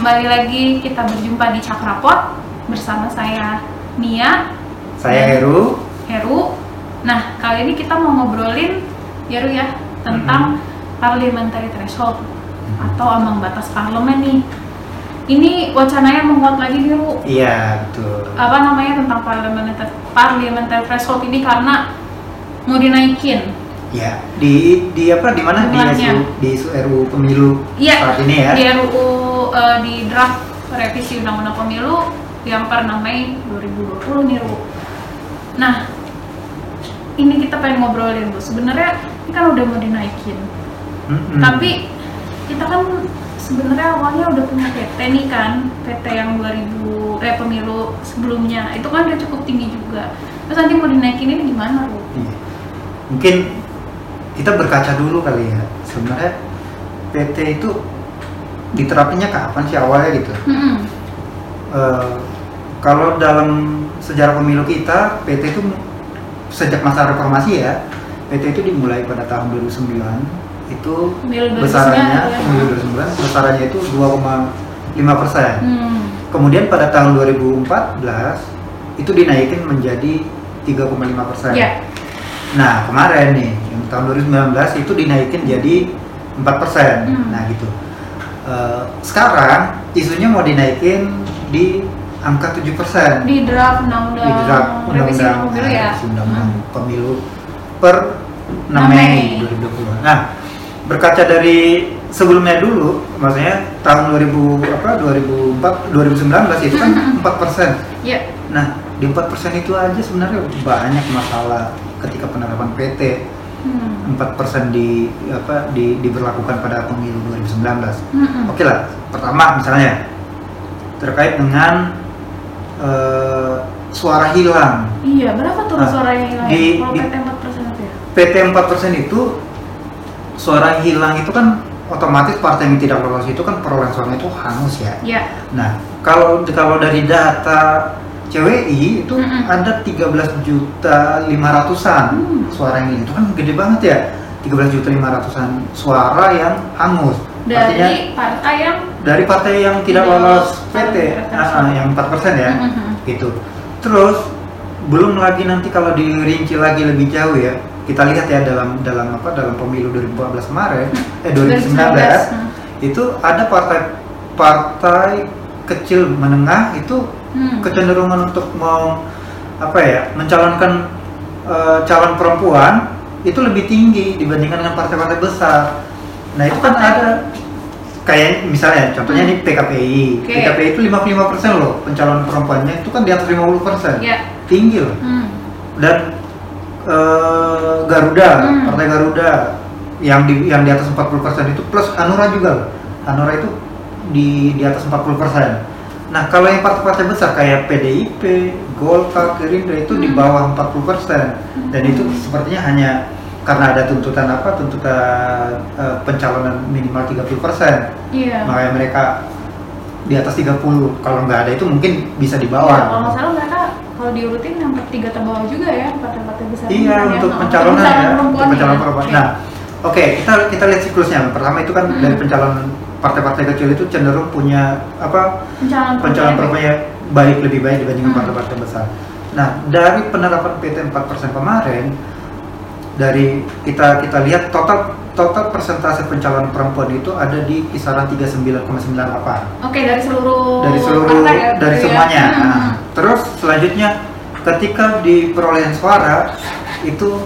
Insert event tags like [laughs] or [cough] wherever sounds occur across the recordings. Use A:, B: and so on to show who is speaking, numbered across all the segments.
A: kembali lagi kita berjumpa di Cakrapot bersama saya Nia,
B: Saya Heru.
A: Heru. Nah, kali ini kita mau ngobrolin ya Ru ya tentang parliamentary threshold atau ambang batas parlemen nih. Ini wacananya menguat lagi nih Ru.
B: Iya, betul.
A: Apa namanya tentang parliamentary parliamentary threshold ini karena mau dinaikin.
B: Ya, di di apa di mana di isu di RUU pemilu
A: Iya,
B: saat ini ya.
A: di RUU eh, di draft revisi Undang-Undang Pemilu yang per 6 Mei 2020 nih Ru. Nah, ini kita pengen ngobrolin Bu. Sebenarnya ini kan udah mau dinaikin.
B: Mm-mm.
A: Tapi kita kan sebenarnya awalnya udah punya PT nih kan, PT yang 2000 eh pemilu sebelumnya. Itu kan udah cukup tinggi juga. Terus nanti mau dinaikin ini gimana, Bu?
B: Iya. Mungkin kita berkaca dulu kali ya. Sebenarnya PT itu diterapinnya kapan sih awalnya gitu?
A: Mm-mm.
B: Eh, kalau dalam sejarah pemilu kita, PT itu sejak masa reformasi ya, PT itu dimulai pada tahun 2009 itu
A: Pemilu 2009
B: besarannya
A: ya.
B: pemilu 2009 besarannya itu 2,5 persen.
A: Hmm.
B: Kemudian pada tahun 2014 itu dinaikin menjadi 3,5 persen.
A: Ya.
B: Nah kemarin nih yang tahun 2019 itu dinaikin jadi 4 persen.
A: Hmm.
B: Nah gitu. Eh, sekarang isunya mau dinaikin di angka 7 persen.
A: Di draft undang-undang
B: Di draft undang-undang
A: pemilu ya.
B: undang-undang pemilu per 6
A: 6
B: Mei
A: Mei.
B: 2020. Nah berkaca dari sebelumnya dulu, maksudnya tahun 2000 apa 2004 2019 itu kan [laughs]
A: Hmm.
B: 4 persen.
A: Ya.
B: Nah, di 4% itu aja sebenarnya banyak masalah ketika penerapan PT.
A: Hmm.
B: 4% di apa di diberlakukan pada pemilu 2019.
A: Mm-mm.
B: Oke lah, pertama misalnya terkait dengan eh, suara hilang.
A: Iya, berapa tuh
B: Nah,
A: suara yang hilang?
B: di-
A: Kalau
B: di-
A: PT 4% itu ya?
B: PT 4% itu suara hilang itu kan otomatis partai yang tidak lolos itu kan perolehan suara itu hangus ya.
A: Iya.
B: Nah, kalau kalau dari data CWI itu
A: Mm-mm.
B: ada 13 juta 500-an
A: Hmm.
B: suara yang hilang. Itu kan gede banget ya. 13 juta 500-an suara yang hangus. Artinya
A: Dari partai yang
B: dari partai yang tidak lolos PT,
A: parliamentary
B: ah, yang 4% ya.
A: Mhm.
B: Gitu. Terus belum lagi nanti kalau dirinci lagi lebih jauh ya. Kita lihat ya dalam dalam apa dalam pemilu 2014 kemarin, eh 2019
A: Hmm.
B: itu ada partai partai kecil menengah itu
A: Hmm.
B: kecenderungan untuk mau apa ya mencalonkan eh, calon perempuan itu lebih tinggi dibandingkan dengan partai-partai besar. Nah itu kan ada kayak misalnya contohnya
A: Hmm.
B: nih PKPI,
A: Oke.
B: PKPI itu 55% loh pencalon perempuannya itu kan di atas 50%
A: Ya.
B: tinggi loh
A: Hmm.
B: dan eh, Garuda,
A: Hmm.
B: Partai Garuda yang di yang di atas 40% itu plus Hanura juga. loh. Hanura itu di di atas 40%. Nah, kalau yang partai-partai besar kayak PDIP, Golkar, Gerindra itu di
A: Hmm.
B: bawah 40%. Dan itu sepertinya hanya karena ada tuntutan apa? Tuntutan eh, pencalonan minimal 30%.
A: Iya.
B: Makanya mereka di atas 30. Kalau nggak ada itu mungkin bisa di bawah.
A: kalau nggak salah mereka kalau diurutin yang tiga terbawah juga ya partai-partai besar.
B: Iya
A: ya.
B: untuk pencalonan ya, untuk pencalonan
A: ya.
B: perempuan.
A: Oke.
B: Nah, oke kita kita lihat siklusnya. Pertama itu kan
A: Hmm.
B: dari pencalonan partai-partai kecil itu cenderung punya apa
A: pencalonan
B: perempuannya baik lebih baik dibandingkan
A: Hmm.
B: partai-partai besar. Nah dari penerapan PT 4% kemarin dari kita kita lihat total total persentase pencalonan perempuan itu ada di kisaran 39,98
A: Oke, dari seluruh
B: dari seluruh
A: ya,
B: dari
A: gitu ya.
B: semuanya.
A: Hmm.
B: Nah, terus selanjutnya ketika di perolehan suara itu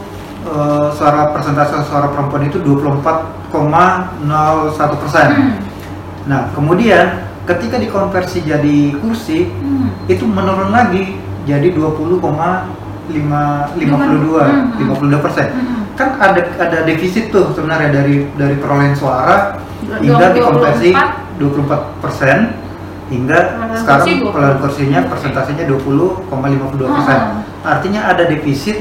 B: eh, suara persentase suara perempuan itu 24,01 persen.
A: Hmm.
B: Nah kemudian ketika dikonversi jadi kursi
A: Hmm.
B: itu menurun lagi jadi 20,52
A: Hmm.
B: 52 persen.
A: Hmm.
B: Kan ada ada defisit tuh sebenarnya dari dari perolehan suara hingga
A: 24.
B: dikonversi 24 persen hingga
A: Perolehan
B: sekarang
A: kursi 20.
B: perolehan kursinya persentasenya 20,52 persen.
A: Oh.
B: Artinya ada defisit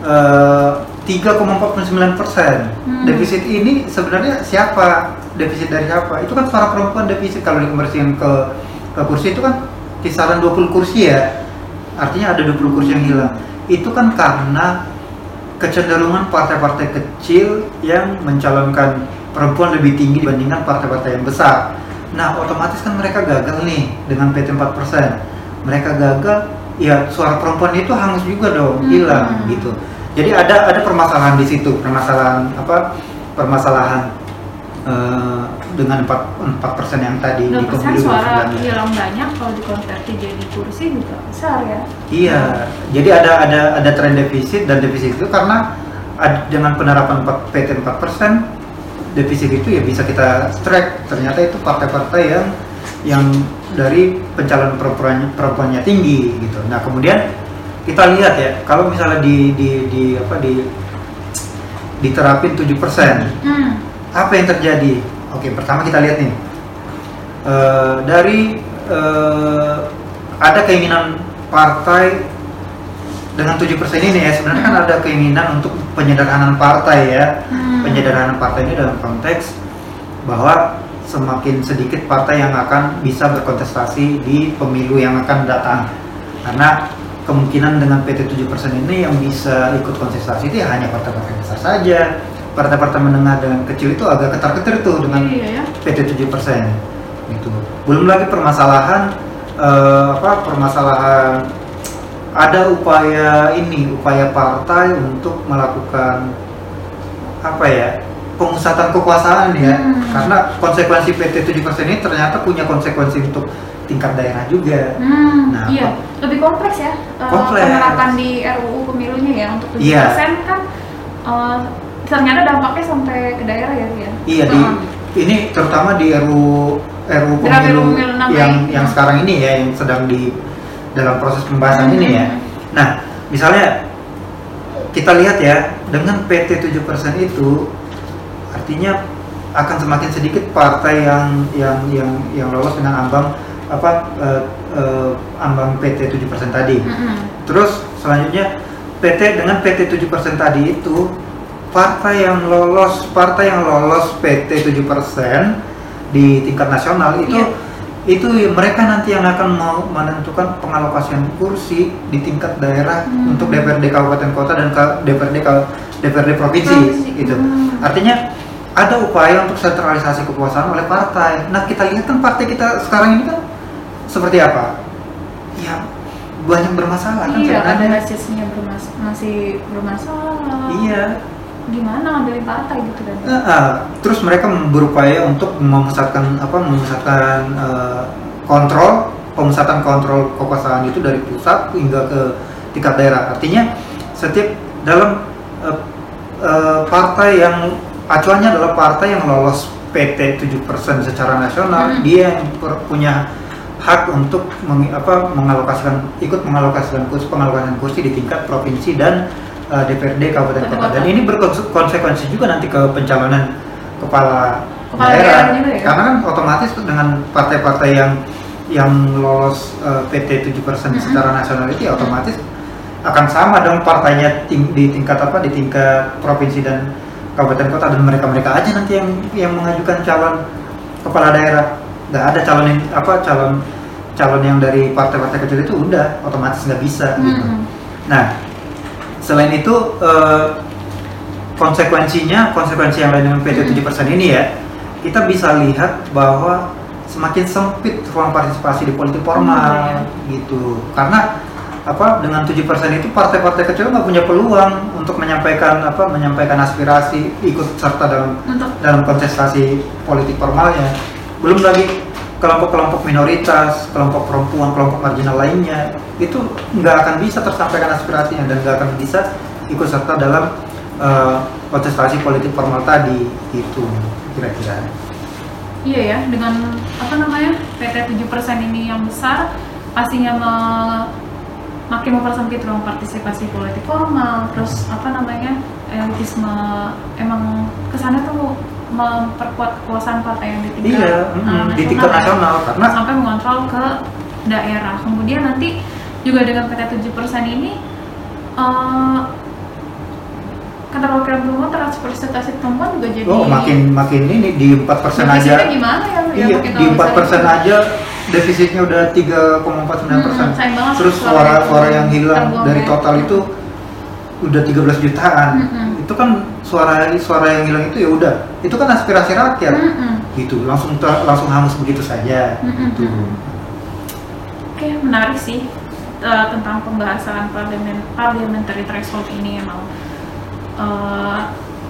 B: eh, 3,49 persen.
A: Hmm.
B: Defisit ini sebenarnya siapa? Defisit dari siapa? Itu kan para perempuan defisit kalau dikonversikan ke ke kursi itu kan kisaran 20 kursi ya. Artinya ada 20 kursi yang hilang. Itu kan karena kecenderungan partai-partai kecil yang mencalonkan perempuan lebih tinggi dibandingkan partai-partai yang besar. Nah, otomatis kan mereka gagal nih dengan PT 4%. Mereka gagal, ya suara perempuan itu hangus juga dong,
A: Hmm.
B: hilang gitu. Jadi ada ada permasalahan di situ, permasalahan apa? Permasalahan eh, dengan 4 4% yang tadi di
A: 2%
B: pemilu
A: suara
B: 2019.
A: hilang banyak kalau dikonversi jadi kursi juga besar ya.
B: Iya, jadi ada ada ada tren defisit dan defisit itu karena ad- dengan penerapan 4, PT 4% defisit itu ya bisa kita track. Ternyata itu partai-partai yang yang dari pencalonan perempuannya perempuannya tinggi gitu. Nah kemudian kita lihat ya kalau misalnya di di di apa di diterapin 7%
A: Hmm.
B: Apa yang terjadi? Oke, pertama kita lihat nih Eh, dari eh, ada keinginan partai dengan 7% ini ya sebenarnya kan ada keinginan untuk penyederhanaan partai ya.
A: Hmm.
B: Penyederhanaan partai ini dalam konteks bahwa semakin sedikit partai yang akan bisa berkontestasi di pemilu yang akan datang. Karena kemungkinan dengan PT 7% ini yang bisa ikut kontestasi itu ya hanya partai-partai besar saja. Partai-partai menengah dan kecil itu agak ketar-ketir tuh dengan
A: Iya ya.
B: PT 7% gitu. Belum lagi permasalahan eh, apa permasalahan ada upaya ini upaya partai untuk melakukan apa ya pemusatan kekuasaan ya
A: Hmm.
B: karena konsekuensi PT 7% ini ternyata punya konsekuensi untuk tingkat daerah juga
A: Hmm,
B: Nah,
A: iya, lebih kompleks ya eh,
B: Kompleks.
A: penerapan di RUU pemilunya ya untuk 7%
B: Iya.
A: kan eh, ternyata dampaknya sampai ke daerah ya Ria.
B: iya di ini terutama di RUU
A: Draft
B: pemilu yang yang sekarang ini ya yang sedang di dalam proses pembahasan ini ya
A: Hmm.
B: Nah, misalnya kita lihat ya, dengan PT 7% itu artinya akan semakin sedikit partai yang yang yang yang lolos dengan ambang apa eh, eh, ambang PT 7% tadi.
A: Mm-mm.
B: Terus selanjutnya PT dengan PT 7% tadi itu partai yang lolos partai yang lolos PT 7% di tingkat nasional itu
A: Iya.
B: itu mereka nanti yang akan mau menentukan pengalokasian kursi di tingkat daerah
A: Hmm.
B: untuk DPRD kabupaten kota dan DPRD DPRD provinsi gitu.
A: Hmm.
B: Artinya ada upaya untuk sentralisasi kekuasaan oleh partai. Nah, kita lihat kan partai kita sekarang ini kan seperti apa? Ya banyak bermasalah kan
A: Iya,
B: sebenarnya.
A: basisnya bermas- masih bermasalah.
B: Iya.
A: Gimana ngambilin partai gitu dan.
B: Eh, eh, terus mereka berupaya untuk memusatkan apa memusatkan eh, kontrol pemusatan kontrol kekuasaan itu dari pusat hingga ke tingkat daerah artinya setiap dalam eh, eh, partai yang acuannya adalah partai yang lolos PT 7% secara nasional
A: Hmm.
B: dia yang per- punya hak untuk meng- apa, mengalokasikan ikut mengalokasikan kursi pengalokasian kursi di tingkat provinsi dan eh, DPRD kabupaten kota dan ini berkonsekuensi juga nanti ke pencalonan kepala,
A: Kepala
B: daerah,
A: daerah juga ya?
B: karena kan otomatis dengan partai-partai yang yang lolos eh, PT 7%
A: Mm-mm.
B: secara nasional itu ya otomatis akan sama dong partainya ting- di tingkat apa di tingkat provinsi dan kabupaten kota dan mereka-mereka aja nanti yang yang mengajukan calon kepala daerah nggak ada calon yang apa calon calon yang dari partai-partai kecil itu udah otomatis nggak bisa gitu.
A: Mm-mm.
B: Nah, selain itu eh, konsekuensinya, konsekuensi yang lain dengan PT
A: Hmm.
B: 7% ini ya, kita bisa lihat bahwa semakin sempit ruang partisipasi di politik formal
A: Hmm,
B: gitu. Karena apa dengan 7% itu partai-partai kecil nggak punya peluang untuk menyampaikan apa menyampaikan aspirasi ikut serta dalam
A: Untuk
B: dalam kontestasi politik formalnya. Belum lagi kelompok-kelompok minoritas, kelompok perempuan, kelompok marginal lainnya itu nggak akan bisa tersampaikan aspirasinya dan nggak akan bisa ikut serta dalam kontestasi politik formal tadi itu kira-kira.
A: Iya ya, dengan apa namanya PT 7% ini yang besar pastinya me- makin mempersempit ruang partisipasi politik formal, terus apa namanya elitisme emang ke sana tuh memperkuat kekuasaan partai yang di tingkat
B: Iya,
A: uh,
B: mm, di tingkat
A: ya.
B: nasional karena
A: sampai mengontrol ke daerah. Kemudian nanti juga dengan PT 7% ini eh keterwakilan perempuan representasi perempuan juga jadi
B: oh makin makin ini di 4%
A: defisitnya
B: aja.
A: gimana ya? ya
B: Iya,
A: makin
B: di 4%
A: misalnya.
B: aja defisitnya udah 3,49 persen.
A: Hmm,
B: Terus
A: suara
B: suara-suara yang hilang dari
A: ya.
B: total itu udah 13 jutaan
A: Mm-mm.
B: itu kan suara suara yang hilang itu ya udah itu kan aspirasi rakyat
A: Mm-mm.
B: gitu langsung ter- langsung hangus begitu saja
A: Mm-mm.
B: gitu
A: Oke, menarik sih eh, tentang pembahasan parliament parliamentary threshold ini emang. Eh,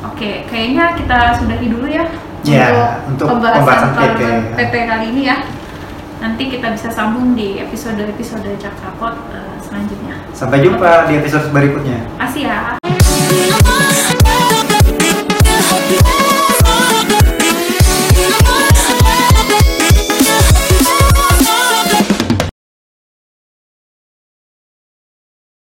A: Oke, kayaknya kita sudahi dulu ya
B: Ya, untuk pembahasan PP,
A: parliament-
B: ya.
A: PP kali ini ya. Nanti kita bisa sambung di episode-episode Cakrapot eh, selanjutnya.
B: sampai jumpa di episode berikutnya
A: ya.
C: Oh